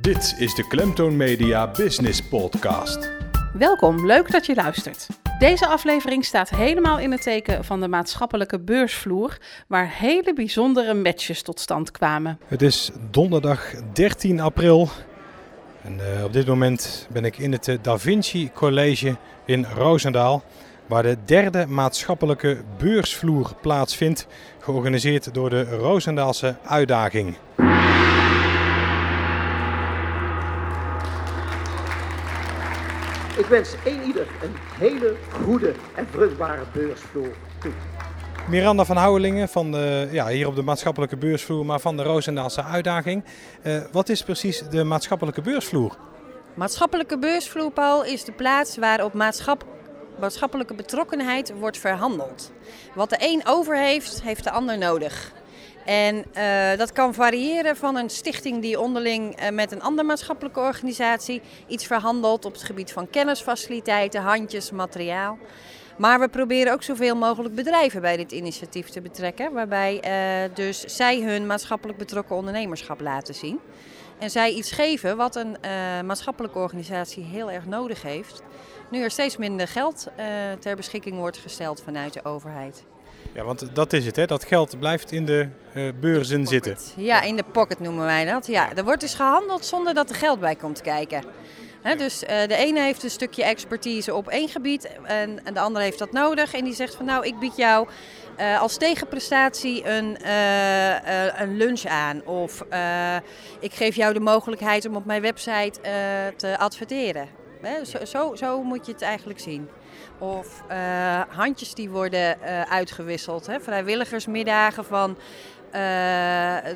Dit is de Klemtoon Media Business Podcast. Welkom, leuk dat je luistert. Deze aflevering staat helemaal in het teken van de maatschappelijke beursvloer, waar hele bijzondere matches tot stand kwamen. Het is donderdag 13 april en uh, op dit moment ben ik in het eh, Da Vinci College in Roosendaal, waar de derde maatschappelijke beursvloer plaatsvindt, georganiseerd door de Roosendaalse Uitdaging. Ik wens één ieder een hele goede en vruchtbare beursvloer toe. Miranda van Houwelingen van de, ja, hier op de maatschappelijke beursvloer, maar van de Roosendaalse uitdaging. Uh, wat is precies de maatschappelijke beursvloer? Maatschappelijke beursvloer, Paul, is de plaats waarop maatschapp, maatschappelijke betrokkenheid wordt verhandeld. Wat de een over heeft, heeft de ander nodig. En uh, dat kan variëren van een stichting die onderling uh, met een andere maatschappelijke organisatie iets verhandelt op het gebied van kennisfaciliteiten, handjes, materiaal. Maar we proberen ook zoveel mogelijk bedrijven bij dit initiatief te betrekken, waarbij uh, dus zij hun maatschappelijk betrokken ondernemerschap laten zien. En zij iets geven wat een maatschappelijke organisatie heel erg nodig heeft. Nu er steeds minder geld ter beschikking wordt gesteld vanuit de overheid. Ja, want dat is het, hè? dat geld blijft in de uh, beurzen zitten. Ja, in de pocket noemen wij dat. Ja, er wordt dus gehandeld zonder dat er geld bij komt kijken. He, dus uh, de ene heeft een stukje expertise op één gebied en, en, de andere heeft dat nodig. En die zegt van nou, ik bied jou uh, als tegenprestatie een, een lunch aan. Of ik geef jou de mogelijkheid om op mijn website te adverteren. He, zo, zo, zo moet je het eigenlijk zien. Of uh, handjes die worden uh, uitgewisseld. Hè? Vrijwilligersmiddagen van uh,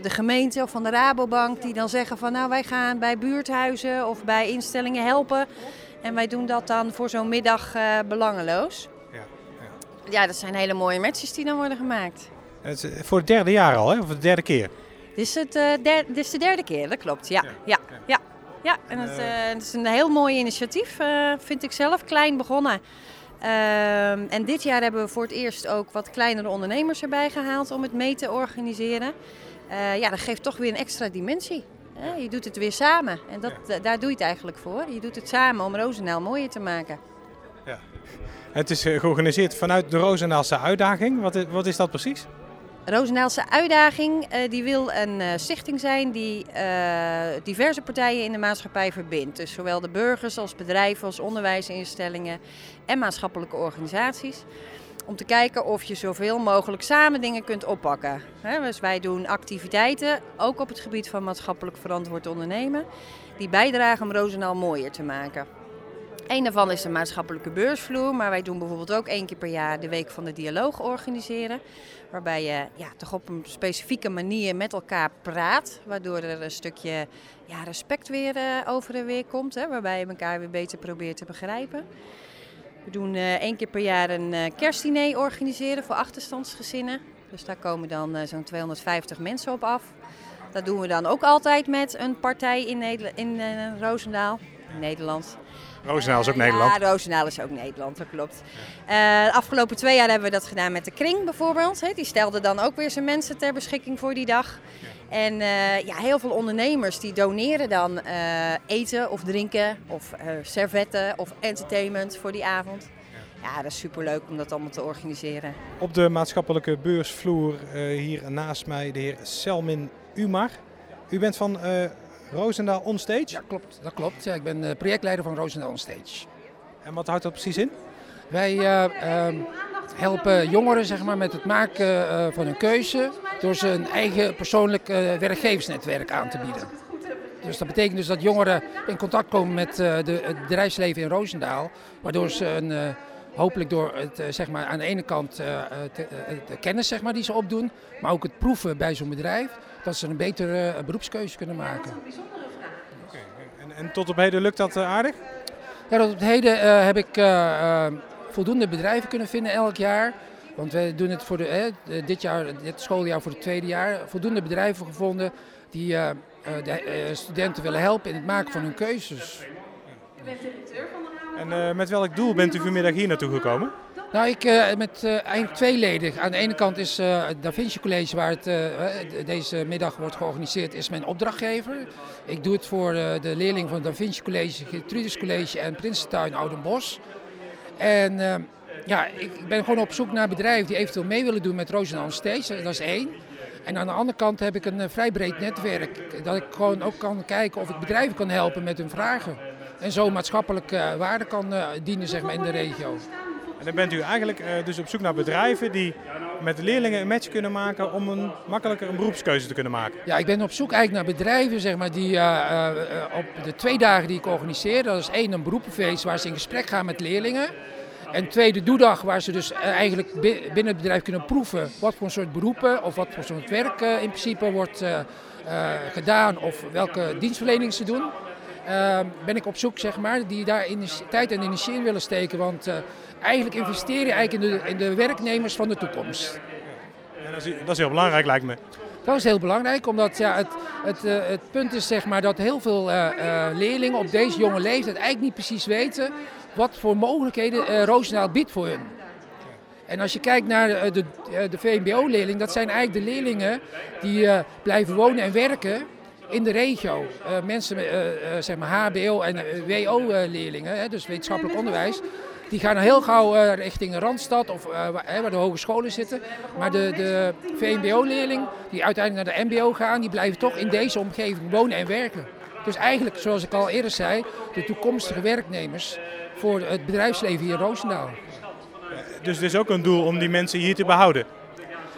de gemeente of van de Rabobank. Die dan zeggen van nou wij gaan bij buurthuizen of bij instellingen helpen. En wij doen dat dan voor zo'n middag belangeloos. Ja, ja. ja, dat zijn hele mooie matches die dan worden gemaakt. Het is voor het derde jaar al, hè? of de derde keer? Dit is, het, dit is de derde keer, dat klopt. Ja, ja, ja. ja. ja. en het, het, is een heel mooi initiatief, vind ik zelf. Klein begonnen. Uh, en dit jaar hebben we voor het eerst ook wat kleinere ondernemers erbij gehaald om het mee te organiseren. Uh, ja, dat geeft toch weer een extra dimensie. Hè? Je doet het weer samen en dat, ja. daar doe je het eigenlijk voor. Je doet het samen om Roosendaal mooier te maken. Ja. Het is eh, georganiseerd vanuit de Roosendaalse uitdaging. Wat is, wat is dat precies? Roosendaalse Uitdaging uh, die wil een uh, stichting zijn die uh, diverse partijen in de maatschappij verbindt. Dus zowel de burgers als bedrijven, als onderwijsinstellingen en maatschappelijke organisaties. Om te kijken of je zoveel mogelijk samen dingen kunt oppakken. He, dus wij doen activiteiten, ook op het gebied van maatschappelijk verantwoord ondernemen, die bijdragen om Roosendaal mooier te maken. Een daarvan is de maatschappelijke beursvloer, maar wij doen bijvoorbeeld ook één keer per jaar de Week van de Dialoog organiseren. Waarbij je ja, toch op een specifieke manier met elkaar praat, waardoor er een stukje ja, respect weer uh, over en weer komt. Hè, waarbij je elkaar weer beter probeert te begrijpen. We doen uh, één keer per jaar een uh, kerstdiner organiseren voor achterstandsgezinnen. Dus daar komen dan zo'n 250 mensen op af. Dat doen we dan ook altijd met een partij in, Neder in Roosendaal, Nederland. Roosendaal is ook Nederland. Ja, Roosendaal is ook Nederland, dat klopt. Uh, de afgelopen twee jaar hebben we dat gedaan met de Kring bijvoorbeeld. Hè. Die stelde dan ook weer zijn mensen ter beschikking voor die dag. En uh, ja, heel veel ondernemers die doneren dan uh, eten of drinken of servetten of entertainment voor die avond. Ja, dat is superleuk om dat allemaal te organiseren. Op de maatschappelijke beursvloer hier naast mij de heer Selmin Umar. U bent van Roosendaal Onstage? Ja, klopt. Dat klopt. Ja, ik ben uh, projectleider van Roosendaal Onstage. En wat houdt dat precies in? Wij uh, uh, helpen jongeren zeg maar, met het maken eh, van hun keuze door ze een eigen persoonlijk werkgeversnetwerk aan te bieden. Dus dat betekent dus dat jongeren in contact komen met de, het bedrijfsleven in Roosendaal, waardoor ze een, hopelijk door het, zeg maar, aan de ene kant de kennis zeg maar, die ze opdoen, maar ook het proeven bij zo'n bedrijf, dat ze een betere beroepskeuze kunnen maken. Okay. En, en, tot op heden lukt dat uh, aardig? Ja, tot op heden uh, heb ik uh, voldoende bedrijven kunnen vinden elk jaar. Want wij doen het voor de, dit, jaar, dit schooljaar voor het tweede jaar. Voldoende bedrijven gevonden die de studenten willen helpen in het maken van hun keuzes. U bent directeur van de En met welk doel bent u vanmiddag hier naartoe gekomen? Nou, ik uh, met uh, eigenlijk tweeledig. Aan de ene kant is uh, het Da Vinci College, waar het deze middag wordt georganiseerd, is mijn opdrachtgever. Ik doe het voor de leerling van het Da Vinci College, Gertrudis College en Prinsentuin Oudenbos. En ja, ik ben gewoon op zoek naar bedrijven die eventueel mee willen doen met Roosendaal Stage. Dat is één. En aan de andere kant heb ik een vrij breed netwerk. Dat ik gewoon ook kan kijken of ik bedrijven kan helpen met hun vragen. En zo maatschappelijke waarde kan dienen zeg maar, in de regio. Dan bent u eigenlijk uh, dus op zoek naar bedrijven die met leerlingen een match kunnen maken om een makkelijker een beroepskeuze te kunnen maken. Ja, ik ben op zoek eigenlijk naar bedrijven zeg maar, die uh, uh, op de twee dagen die ik organiseer, dat is één een beroepenfeest waar ze in gesprek gaan met leerlingen. En twee de doedag waar ze dus eigenlijk binnen het bedrijf kunnen proeven wat voor soort beroepen of wat voor soort werk in principe wordt gedaan of welke dienstverlening ze doen. Ben ik op zoek, zeg maar, die daar tijd en energie in willen steken. Want eigenlijk investeren eigenlijk in de, in de werknemers van de toekomst. Ja, dat, is, dat, is, heel belangrijk lijkt me. Dat is heel belangrijk, omdat ja, het, het, uh, het punt is zeg maar, dat heel veel uh, uh, leerlingen op deze jonge leeftijd eigenlijk niet precies weten wat voor mogelijkheden Roosendaal biedt voor hun. En als je kijkt naar de, de, de VMBO-leerling, dat zijn eigenlijk de leerlingen die blijven wonen en werken in de regio. mensen, zeg maar HBO- en WO-leerlingen, dus wetenschappelijk onderwijs, die gaan heel gauw richting Randstad of waar de hogescholen zitten. Maar de, de VMBO-leerling die uiteindelijk naar de MBO gaan, die blijven toch in deze omgeving wonen en werken. Dus eigenlijk, zoals ik al eerder zei, de toekomstige werknemers voor het bedrijfsleven hier in Roosendaal. Dus het is ook een doel om die mensen hier te behouden?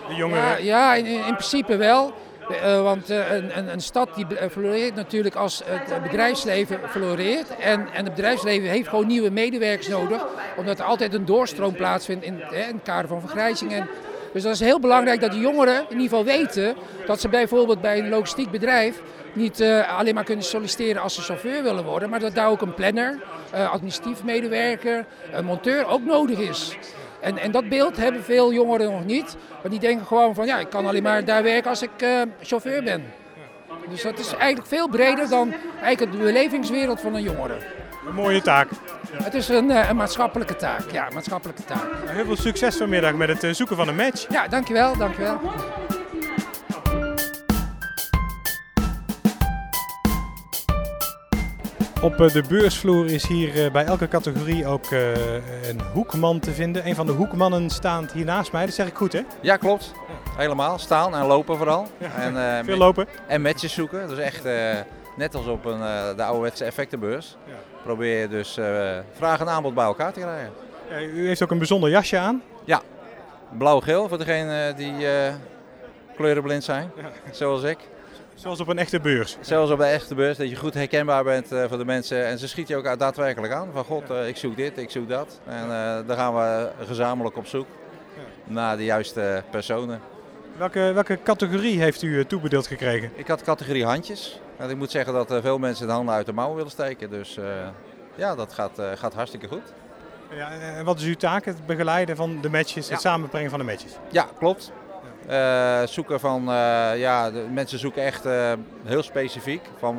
De jongeren? Ja, ja in, in principe wel. Uh, want uh, een, een, stad die floreert natuurlijk als het bedrijfsleven floreert. En, en het bedrijfsleven heeft gewoon nieuwe medewerkers nodig. Omdat er altijd een doorstroom plaatsvindt in, in het kader van vergrijzing. En, dus dat is heel belangrijk dat de jongeren in ieder geval weten dat ze bijvoorbeeld bij een logistiek bedrijf niet uh, alleen maar kunnen solliciteren als ze chauffeur willen worden. Maar dat daar ook een planner, administratief medewerker, een monteur ook nodig is. En, en dat beeld hebben veel jongeren nog niet. Maar die denken gewoon van ja, ik kan alleen maar daar werken als ik uh, chauffeur ben. Dus dat is eigenlijk veel breder dan eigenlijk de belevingswereld van een jongere. Een mooie taak. Het is een, uh, een, maatschappelijke taak. Ja, maatschappelijke taak. Heel veel succes vanmiddag met het uh, zoeken van een match. Ja, dankjewel, dankjewel. Op de beursvloer is hier bij elke categorie ook een hoekman te vinden. Een van de hoekmannen staat hier naast mij, dat zeg ik goed hè? Ja, klopt. Helemaal. Staan en lopen vooral. Ja, en, veel lopen. En matches zoeken. Dus echt net als op een, de ouderwetse effectenbeurs. Ja. Probeer je dus vraag en aanbod bij elkaar te krijgen. U heeft ook een bijzonder jasje aan. Ja, blauw-geel voor degenen die kleurenblind zijn, zoals ik. Zoals op een echte beurs. Zoals op een echte beurs, dat je goed herkenbaar bent uh, voor de mensen. En ze schiet je ook daadwerkelijk aan. Van god, uh, ik zoek dit, ik zoek dat. En uh, daar gaan we gezamenlijk op zoek ja. naar de juiste personen. Welke, welke categorie heeft u toebedeeld gekregen? Ik had categorie handjes. En ik moet zeggen dat veel mensen de handen uit de mouwen willen steken. Dus ja, dat gaat, gaat hartstikke goed. Ja, en wat is uw taak? Het begeleiden van de matches, ja. het samenbrengen van de matches? Ja, klopt. Uh, zoeken van, uh, ja, de mensen zoeken echt uh, heel specifiek. Van,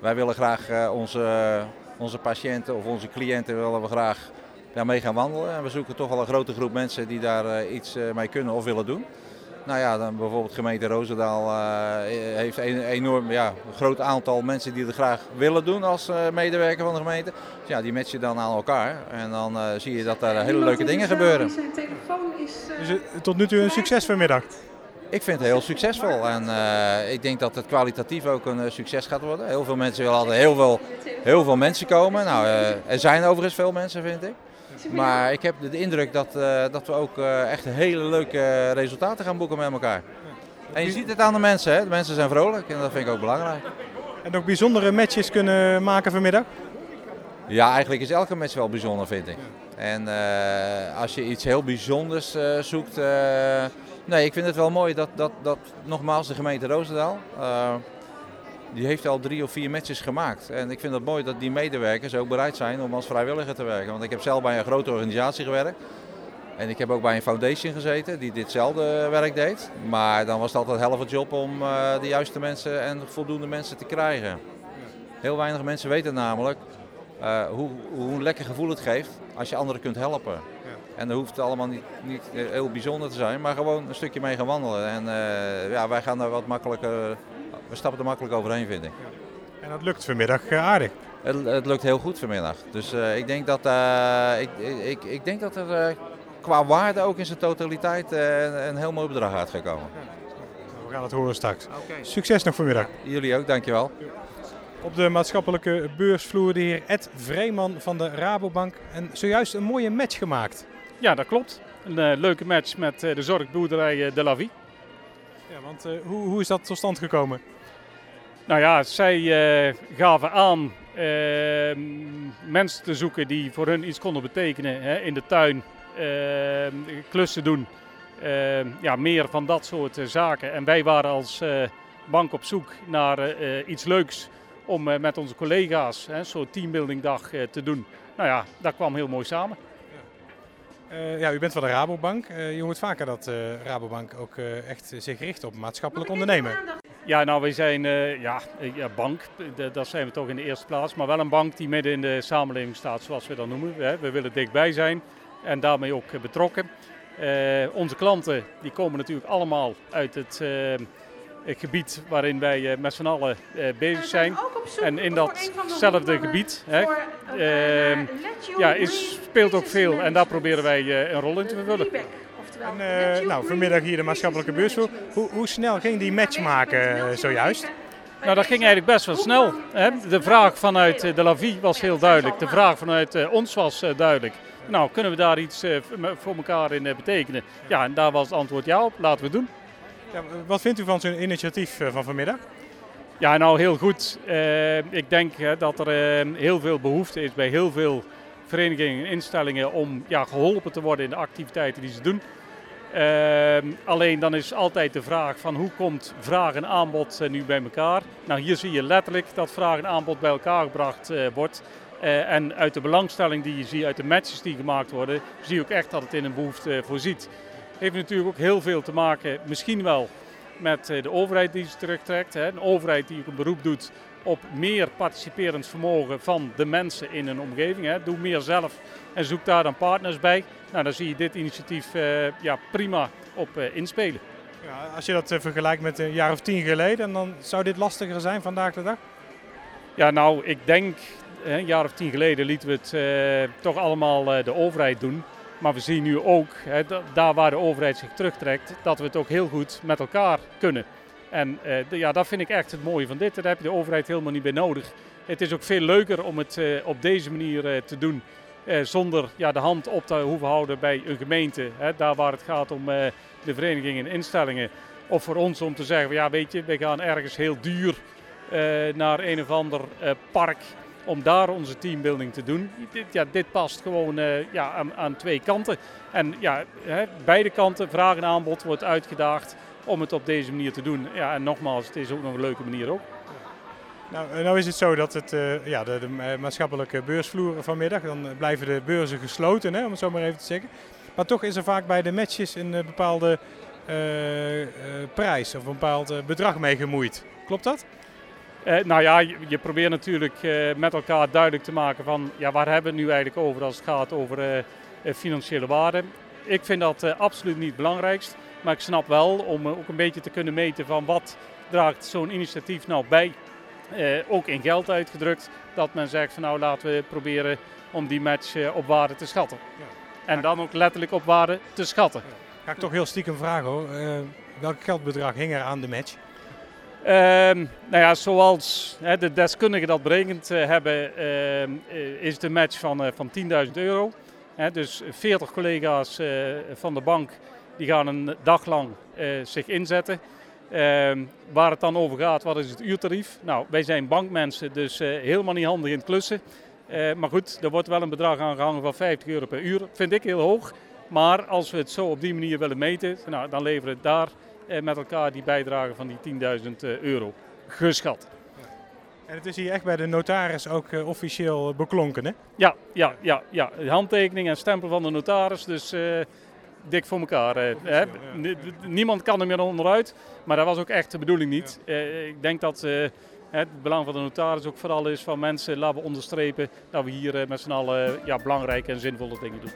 wij willen graag onze, onze patiënten of onze cliënten willen we graag daarmee gaan wandelen. En we zoeken toch wel een grote groep mensen die daar iets mee kunnen of willen doen. Nou ja, dan bijvoorbeeld gemeente Roosendaal heeft een enorm ja, groot aantal mensen die het graag willen doen als medewerker van de gemeente. Dus ja, die match je dan aan elkaar en dan zie je dat daar hele leuke dingen gebeuren. Dus tot nu toe een succes vanmiddag? Ik vind het heel succesvol en uh, ik denk dat het kwalitatief ook een uh, succes gaat worden. Heel veel mensen willen altijd heel veel, heel veel mensen komen. Nou, uh, er zijn overigens veel mensen, vind ik. Maar ik heb de indruk dat, dat we ook echt hele leuke resultaten gaan boeken met elkaar. En je ziet het aan de mensen, hè? de mensen zijn vrolijk en dat vind ik ook belangrijk. En ook bijzondere matches kunnen maken vanmiddag? Ja, eigenlijk is elke match wel bijzonder, vind ik. En uh, als je iets heel bijzonders uh, zoekt. Uh, nee, ik vind het wel mooi dat, dat, dat nogmaals de gemeente Roosendaal. Die heeft al drie of vier matches gemaakt. En ik vind het mooi dat die medewerkers ook bereid zijn om als vrijwilliger te werken. Want ik heb zelf bij een grote organisatie gewerkt. En ik heb ook bij een foundation gezeten die ditzelfde werk deed. Maar dan was het altijd helft job om de juiste mensen en voldoende mensen te krijgen. Heel weinig mensen weten namelijk uh, hoe, hoe een lekker gevoel het geeft als je anderen kunt helpen. Ja. En dat hoeft allemaal niet, niet eh, heel bijzonder te zijn, maar gewoon een stukje mee gaan wandelen. En eh, ja, wij gaan daar wat makkelijker, we stappen er makkelijk overheen vind ik. En dat lukt vanmiddag eh, aardig. Het, het lukt heel goed vanmiddag. Dus eh, ik, denk dat, eh, ik, ik, ik denk dat er qua waarde ook in zijn totaliteit een, een heel mooi bedrag uit gaat komen. We gaan het horen straks. Succes nog vanmiddag. Jullie ook, dankjewel. Op de maatschappelijke beursvloer de heer Ed Vreeman van de Rabobank. En zojuist een mooie match gemaakt. Ja, dat klopt. Een leuke match met eh, de zorgboerderij De La Vie. Ja, want eh, hoe, hoe is dat tot stand gekomen? Nou ja, zij eh, gaven aan eh, mensen te zoeken die voor hun iets konden betekenen hè, in de tuin, eh, klussen doen. Eh, ja, meer van dat soort eh, zaken. En wij waren als eh, bank op zoek naar iets leuks om met onze collega's hè, zo'n teambuildingdag te doen. Nou ja, dat kwam heel mooi samen. Ja, u bent van de Rabobank. Eh, je hoort vaker dat eh, Rabobank ook echt zich richt op maatschappelijk ondernemen. Ja, nou, wij zijn eh, ja, ja, bank, dat zijn we toch in de eerste plaats. Maar wel een bank die midden in de samenleving staat, zoals we dat noemen. We willen dichtbij zijn en daarmee ook eh, betrokken. Onze klanten die komen natuurlijk allemaal uit het, het gebied waarin wij met z'n allen eh, bezig zijn. En in datzelfde gebied hè, ehm, ja, is, speelt ook veel en daar proberen wij een rol in te vervullen. En, eh, nou, vanmiddag hier de maatschappelijke beursvloer. Hoe, hoe snel ging die match maken eh, zojuist? Nou, dat ging eigenlijk best wel snel. Hè. De vraag vanuit eh, de La Vie was heel duidelijk. De vraag vanuit eh, ons was eh, duidelijk. Nou, kunnen we daar iets eh, voor elkaar in eh, betekenen? Ja, en daar was het antwoord ja op. Laten we het doen. Ja, wat vindt u van zo'n initiatief eh, van vanmiddag? Ja, nou heel goed. Eh, ik denk hè, dat er eh, heel veel behoefte is bij heel veel verenigingen en instellingen om ja, geholpen te worden in de activiteiten die ze doen. Eh, alleen dan is altijd de vraag van hoe komt vraag en aanbod eh, nu bij elkaar? Nou hier zie je letterlijk dat vraag en aanbod bij elkaar gebracht eh, wordt. Eh, en uit de belangstelling die je ziet, uit de matches die gemaakt worden, zie je ook echt dat het in een behoefte eh, voorziet. Heeft natuurlijk ook heel veel te maken, misschien wel met de overheid die ze terugtrekt. Hè. Een overheid die ook een beroep doet op meer participerend vermogen van de mensen in een omgeving. Hè. Doe meer zelf en zoek daar dan partners bij. Nou, dan zie je dit initiatief eh, ja, prima op eh, inspelen. Ja, als je dat eh, vergelijkt met een jaar of tien geleden, dan zou dit lastiger zijn vandaag de dag? Ja, nou, ik denk een jaar of tien geleden lieten we het toch allemaal de overheid doen. Maar we zien nu ook, da- daar waar de overheid zich terugtrekt, dat we het ook heel goed met elkaar kunnen. En de- ja, dat vind ik echt het mooie van dit. Daar heb je de overheid helemaal niet bij nodig. Het is ook veel leuker om het op deze manier te doen. Eh, zonder ja, de hand op te hoeven houden bij een gemeente. Hè, daar waar het gaat om eh, de verenigingen en instellingen. Of voor ons om te zeggen, ja weet je, we gaan ergens heel duur eh, naar een of ander park om daar onze teambuilding te doen. Dit, ja, dit past gewoon ja, aan, aan twee kanten. En ja, hè, beide kanten, vraag en aanbod, wordt uitgedaagd om het op deze manier te doen. Ja, en nogmaals, het is ook nog een leuke manier ook. Nou, eh, nou is het zo dat het, eh, ja, de, eh, maatschappelijke beursvloer vanmiddag, dan blijven de beurzen gesloten, hè, om het zo maar even te zeggen. Maar toch is er vaak bij de matches een bepaalde prijs of een bepaald bedrag mee gemoeid. Klopt dat? Nou ja, je, probeert natuurlijk met elkaar duidelijk te maken van ja, waar hebben we het nu eigenlijk over als het gaat over financiële waarde. Ik vind dat absoluut niet het belangrijkst. Maar ik snap wel om ook een beetje te kunnen meten van wat draagt zo'n initiatief nou bij. Eh, ook in geld uitgedrukt. Dat men zegt van nou laten we proberen om die match eh, op waarde te schatten. En dan ook letterlijk op waarde te schatten. Ga ik toch heel stiekem vragen hoor. Eh, welk geldbedrag hing er aan de match? Ehm, nou ja, zoals de deskundigen dat berekend hebben, ehm, eh, is de match van, van 10.000 euro. Dus 40 collega's van de bank die gaan een dag lang zich inzetten. Ehm, waar het dan over gaat, wat is het uurtarief? Nou, wij zijn bankmensen, dus eh, helemaal niet handig in het klussen. Eh, maar goed, er wordt wel een bedrag aan gehangen van 50 euro per uur. Vind ik heel hoog. Maar als we het zo op die manier willen meten, nou, dan leveren we daar eh, met elkaar die bijdrage van die 10.000 eh, euro. Geschat. En het is hier echt bij de notaris ook officieel beklonken hè? Ja, ja, ja, ja. De handtekening en stempel van de notaris. Dus dik voor elkaar. eh, hè. Ni- Niemand kan er meer onderuit. Maar dat was ook echt de bedoeling niet. Eh, ik denk dat eh, het belang van de notaris ook vooral is van mensen, laten we onderstrepen dat we hier met z'n allen ja, belangrijke en zinvolle dingen doen.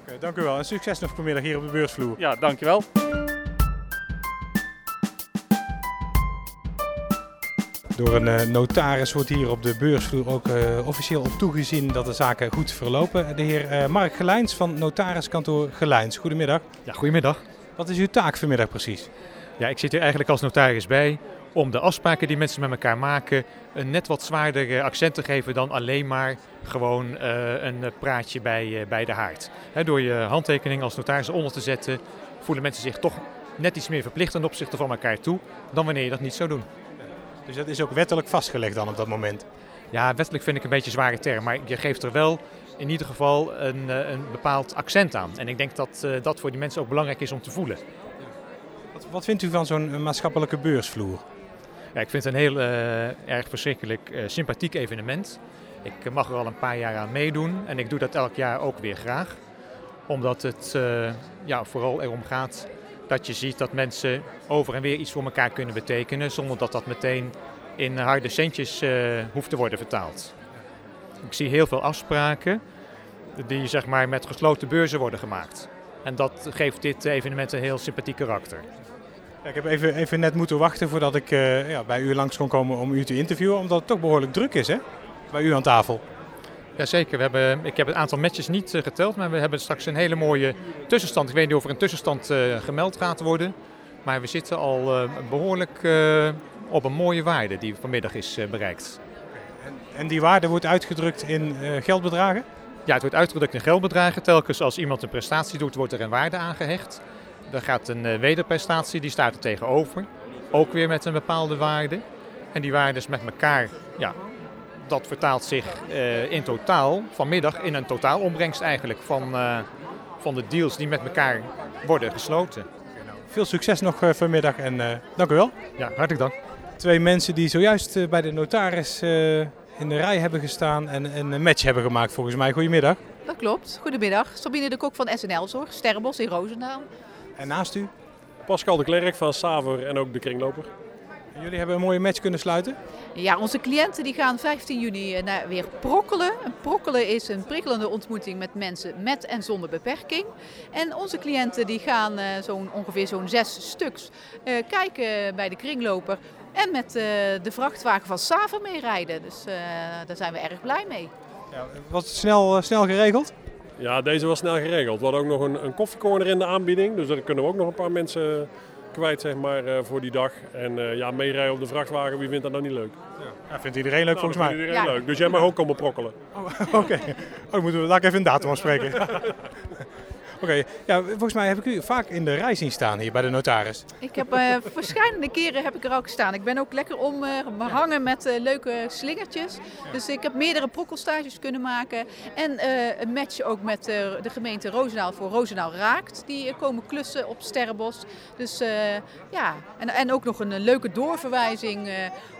Oké, dank u wel en succes nog vanmiddag hier op de beursvloer. Ja, dankjewel. Door een eh, notaris wordt hier op de beursvloer ook eh, officieel op toegezien dat de zaken goed verlopen. De heer eh, Mark Gelijns van notariskantoor Gelijns. Goedemiddag. Ja, goedemiddag. Wat is uw taak vanmiddag precies? Ja, ik zit hier eigenlijk als notaris bij om de afspraken die mensen met elkaar maken een net wat zwaarder accent te geven dan alleen maar gewoon een praatje bij, bij de haard. Door je handtekening als notaris onder te zetten voelen mensen zich toch net iets meer verplicht ten opzichte van elkaar toe dan wanneer je dat niet zou doen. Dus dat is ook wettelijk vastgelegd dan op dat moment? Ja, wettelijk vind ik een beetje een zware term, maar je geeft er wel in ieder geval een, eh, een bepaald accent aan. En ik denk dat eh, dat voor die mensen ook belangrijk is om te voelen. Wat, wat vindt u van zo'n eh, maatschappelijke beursvloer? Ja, ik vind het een heel erg verschrikkelijk sympathiek evenement. Ik mag er al een paar jaar aan meedoen en ik doe dat elk jaar ook weer graag. Omdat het ja, vooral erom gaat dat je ziet dat mensen over en weer iets voor elkaar kunnen betekenen. Zonder dat dat meteen in harde centjes eh, hoeft te worden vertaald. Ik zie heel veel afspraken die zeg maar, met gesloten beurzen worden gemaakt. En dat geeft dit evenement een heel sympathiek karakter. Ja, ik heb even, even net moeten wachten voordat ik eh, ja, bij u langs kon komen om u te interviewen. Omdat het toch behoorlijk druk is hè? bij u aan tafel. Jazeker, we hebben, ik heb het aantal matches niet eh, geteld, maar we hebben straks een hele mooie tussenstand. Ik weet niet of er een tussenstand eh, gemeld gaat worden, maar we zitten al eh, behoorlijk eh, op een mooie waarde die vanmiddag is bereikt. En die waarde wordt uitgedrukt in geldbedragen? Ja, het wordt uitgedrukt in geldbedragen. Telkens als iemand een prestatie doet, wordt er een waarde aangehecht. Er gaat een wederprestatie, die staat er tegenover. Ook weer met een bepaalde waarde. En die waardes met elkaar, ja, dat vertaalt zich eh, in totaal vanmiddag in een totaalombrengst eigenlijk van, eh, van de deals die met elkaar worden gesloten. Veel succes nog eh, vanmiddag en eh, dank u wel. Ja, hartelijk dank. Twee mensen die zojuist eh, bij de notaris eh, in de rij hebben gestaan en, en een match hebben gemaakt volgens mij. Goedemiddag. Dat klopt. Goedemiddag. Sabine de Kok van SNL Zorg, Sterrenbos in Roosendaal. En naast u? Pascal de Klerk van Saver en ook de kringloper. Jullie hebben een mooie match kunnen sluiten? Ja, onze cliënten die gaan 15 juni eh, naar weer prokkelen. Een prokkelen is een prikkelende ontmoeting met mensen met en zonder beperking. En onze cliënten die gaan eh, zo'n, ongeveer zo'n zes stuks eh, kijken bij de kringloper. En met eh, de vrachtwagen van Saver meerijden. Dus eh, daar zijn we erg blij mee. Ja, was het snel, snel geregeld? Ja, deze was snel geregeld. We hadden ook nog een, een koffiecorner in de aanbieding. Dus daar kunnen we ook nog een paar mensen kwijt zeg maar, eh, voor die dag. En eh, ja, meerijden op de vrachtwagen, wie vindt dat nou niet leuk? Ja, vindt iedereen leuk Nou, volgens mij. vindt iedereen leuk. Dus jij mag ook komen prokkelen. Oké, oh, moeten we daar even een datum afspreken. Oké, ja, volgens mij heb ik u vaak in de rij zien staan hier bij de notaris. Ik heb eh verschillende keren heb ik er ook gestaan. Ik ben ook lekker om eh, behangen met eh, leuke slingertjes. Dus ik heb meerdere prokkelstages kunnen maken. En een match ook met de gemeente Roosendaal voor Roosendaal Raakt. Die komen klussen op Sterrenbos. Dus ja, en, en ook nog een leuke doorverwijzing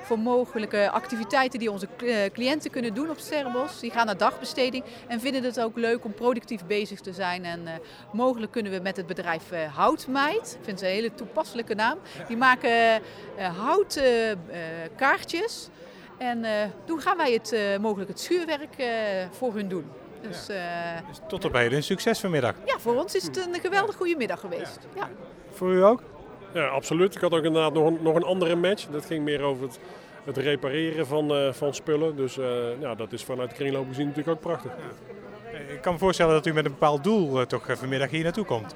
voor mogelijke activiteiten die onze cliënten kunnen doen op Sterrenbos. Die gaan naar dagbesteding en vinden het ook leuk om productief bezig te zijn. En mogelijk kunnen we met het bedrijf eh, Houtmeid, ik vind ze een hele toepasselijke naam, die maken eh, houten eh, kaartjes. En eh, toen gaan wij het, eh, mogelijk het schuurwerk eh, voor hun doen. Dus eh, Tot op heden een succes vanmiddag. ja, voor ons is het een geweldig goede middag geweest. Ja. Voor u ook? Ja, absoluut. Ik had ook inderdaad nog een, nog een andere match. Dat ging meer over het, het repareren van, eh, van spullen. Dus eh, ja, dat is vanuit de kringloop gezien natuurlijk ook prachtig. Ik kan me voorstellen dat u met een bepaald doel eh, toch eh, vanmiddag hier naartoe komt.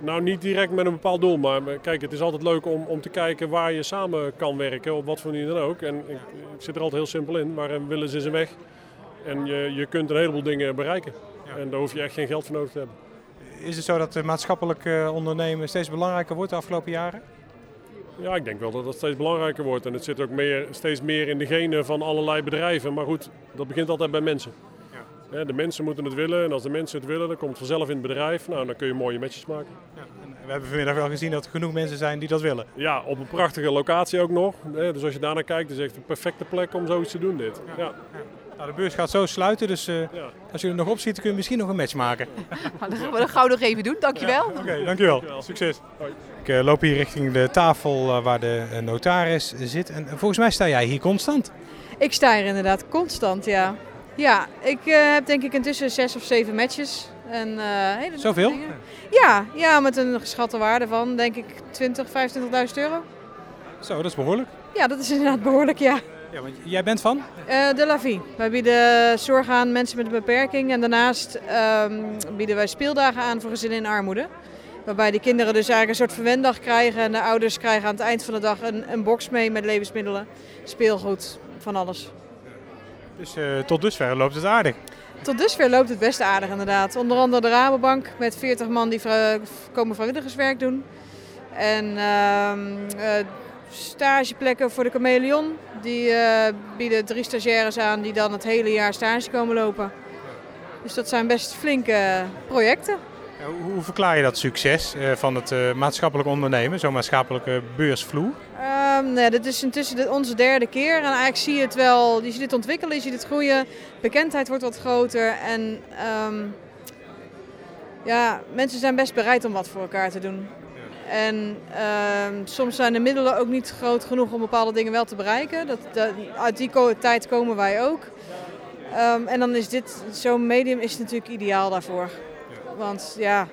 Nou, niet direct met een bepaald doel, maar kijk, het is altijd leuk om, om te kijken waar je samen kan werken, op wat voor manier dan ook. En ik, ik zit er altijd heel simpel in, maar willens is een weg. En je, je kunt een heleboel dingen bereiken. En daar hoef je echt geen geld voor nodig te hebben. Is het zo dat maatschappelijk eh, ondernemen steeds belangrijker wordt de afgelopen jaren? Ja, ik denk wel dat dat steeds belangrijker wordt. En het zit ook meer, steeds meer in de genen van allerlei bedrijven. Maar goed, dat begint altijd bij mensen. Hè, De mensen moeten het willen en als de mensen het willen, dan komt het vanzelf in het bedrijf. Nou, dan kun je mooie matches maken. We hebben vanmiddag wel gezien dat er genoeg mensen zijn die dat willen. Ja, op een prachtige locatie ook nog. Hè, Dus als je daarnaar kijkt, is het echt een perfecte plek om zoiets te doen dit. Ja. Nou, de beurs gaat zo sluiten, dus eh, als jullie er nog op zitten kun je misschien nog een match maken. Nou, dat gaan we dan gauw nog even doen, dankjewel. Oké, dankjewel. Succes. Ik eh, loop hier richting de tafel eh, waar de notaris zit. En volgens mij sta jij hier constant. Ik sta hier inderdaad constant, ja. Ja, ik eh, heb denk ik intussen zes of zeven matches En, uh, Zoveel? Dingen. Ja, ja, met een geschatte waarde van denk ik 20, 25.000 euro. Zo, dat is behoorlijk. Ja, dat is inderdaad behoorlijk, ja. ja want jij bent van? Uh, de La Vie. Wij bieden zorg aan mensen met een beperking en daarnaast um, bieden wij speeldagen aan voor gezinnen in armoede. Waarbij die kinderen dus eigenlijk een soort verwendag krijgen en de ouders krijgen aan het eind van de dag een, een box mee met levensmiddelen, speelgoed, van alles. Dus uh, tot dusver loopt het aardig? Tot dusver loopt het best aardig inderdaad. Onder andere de Rabobank met 40 man die komen vrijwilligerswerk doen. En uh, uh, stageplekken voor de Chameleon. Die uh, bieden drie stagiaires aan die dan het hele jaar stage komen lopen. Dus dat zijn best flinke projecten. Hoe verklaar je dat succes van het maatschappelijk ondernemen, zo'n maatschappelijke beursvloer? Nee, dit is intussen onze derde keer en eigenlijk zie je het wel, je ziet het ontwikkelen, je ziet het groeien. Bekendheid wordt wat groter en um, ja, mensen zijn best bereid om wat voor elkaar te doen. En um, soms zijn de middelen ook niet groot genoeg om bepaalde dingen wel te bereiken. Dat, dat, uit die tijd komen wij ook. Um, en dan is dit, zo'n medium is natuurlijk ideaal daarvoor. Want ja,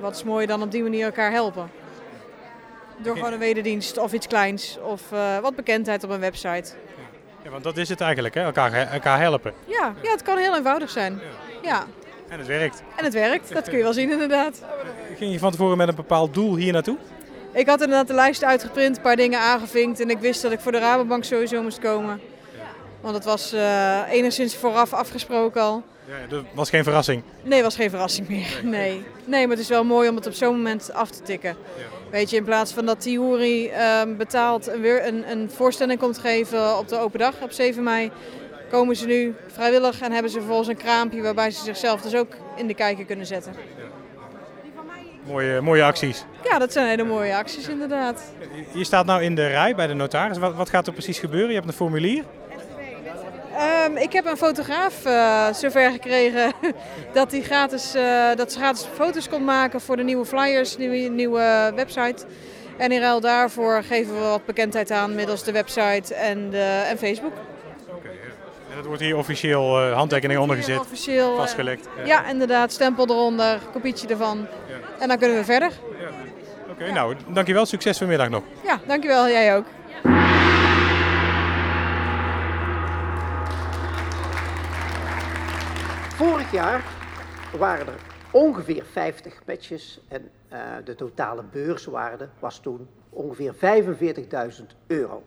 wat is mooier dan op die manier elkaar helpen. Door gewoon een wederdienst of iets kleins of uh, wat bekendheid op een website. Ja, want dat is het eigenlijk, hè? Elkaar, elkaar helpen. Ja, ja, het kan heel eenvoudig zijn. Ja. En het werkt. En het werkt, dat kun je wel zien inderdaad. Ging je van tevoren met een bepaald doel hier naartoe? Ik had inderdaad de lijst uitgeprint, een paar dingen aangevinkt en ik wist dat ik voor de Rabobank sowieso moest komen. Want het was uh, enigszins vooraf afgesproken al. Ja, dat was geen verrassing? Nee, was geen verrassing meer. Nee. nee, maar het is wel mooi om het op zo'n moment af te tikken. Ja. Weet je, in plaats van dat Tiuri uh, betaald en weer een, een voorstelling komt geven op de open dag op 7 mei, komen ze nu vrijwillig en hebben ze vervolgens een kraampje waarbij ze zichzelf dus ook in de kijker kunnen zetten. Mooie, mooie acties. Ja, dat zijn hele mooie acties inderdaad. Je staat nou in de rij bij de notaris. Wat, wat gaat er precies gebeuren? Je hebt een formulier. Um, ik heb een fotograaf uh, zover gekregen dat, hij gratis, uh, dat ze gratis foto's kon maken voor de nieuwe flyers, nieuwe, nieuwe website. En in ruil daarvoor geven we wat bekendheid aan middels de website en, en Facebook. En dat wordt hier officieel uh, handtekening ondergezet, officieel, vastgelegd? Ja. ja. inderdaad. Stempel eronder, kopietje ervan. Ja. En dan kunnen we verder. Ja. Oké, okay, nou dankjewel. Succes vanmiddag nog. Ja, dankjewel. Jij ook. Vorig jaar waren er ongeveer 50 matches en uh, de totale beurswaarde was toen ongeveer 45.000 euro.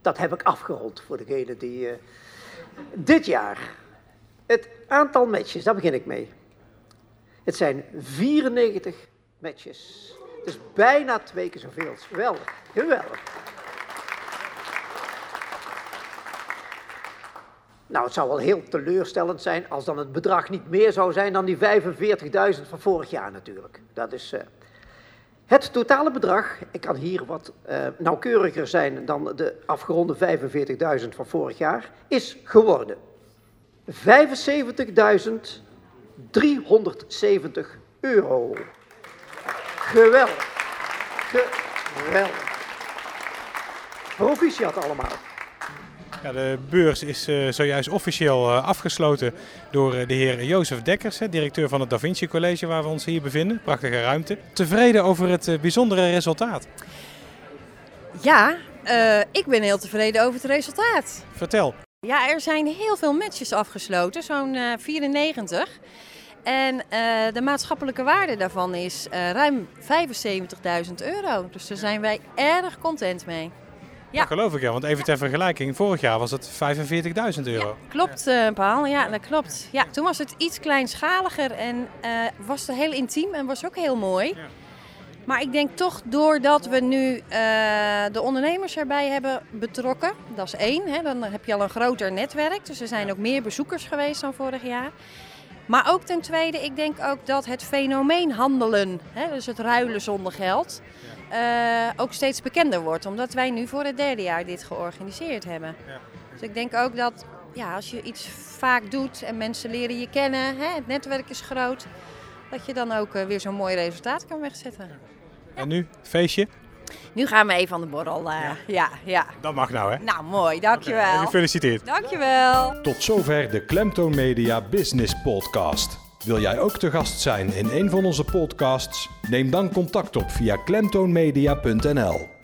Dat heb ik afgerond voor degene die. Uh, dit jaar, het aantal matches, daar begin ik mee. Het zijn 94 matches. Dus bijna twee keer zoveel. Geweldig, geweldig. Nou, het zou wel heel teleurstellend zijn als dan het bedrag niet meer zou zijn dan die 45.000 van vorig jaar natuurlijk. Dat is uh, het totale bedrag. Ik kan hier wat uh, nauwkeuriger zijn dan de afgeronde 45.000 van vorig jaar. Is geworden 75.370 euro. Geweldig. Geweldig. Proficiat allemaal. Ja, de beurs is uh, zojuist officieel uh, afgesloten door uh, de heer Jozef Dekkers, hè, directeur van het Da Vinci College waar we ons hier bevinden. Prachtige ruimte. Tevreden over het bijzondere resultaat? Ja, ik ben heel tevreden over het resultaat. Vertel. Ja, er zijn heel veel matches afgesloten, zo'n 94. En de maatschappelijke waarde daarvan is ruim 75.000 euro. Dus daar zijn wij erg content mee. Ja. Dat geloof ik ja, want even ter vergelijking, vorig jaar was het 45.000 euro. Ja, klopt, uh, Paul. Ja, dat klopt. Ja, toen was het iets kleinschaliger en uh, was het heel intiem en was ook heel mooi. Ja. Maar ik denk toch doordat we nu uh, de ondernemers erbij hebben betrokken, dat is één, hè, dan heb je al een groter netwerk. Dus er zijn ook meer bezoekers geweest dan vorig jaar. Maar ook ten tweede, ik denk ook dat het fenomeen handelen, hè, dus het ruilen zonder geld, uh, ook steeds bekender wordt. Omdat wij nu voor het derde jaar dit georganiseerd hebben. Ja. Dus ik denk ook dat ja, als je iets vaak doet en mensen leren je kennen, hè, het netwerk is groot, dat je dan ook uh, weer zo'n mooi resultaat kan wegzetten. Ja. En nu, feestje? Nu gaan we even aan de borrel. Uh, ja. ja, ja. Dat mag nou, hè? Nou, mooi. Dankjewel. Okay. Gefeliciteerd. Dankjewel. Tot zover de Klemtoon Media Business Podcast. Wil jij ook te gast zijn in een van onze podcasts? Neem dan contact op via klemtoonmedia.nl.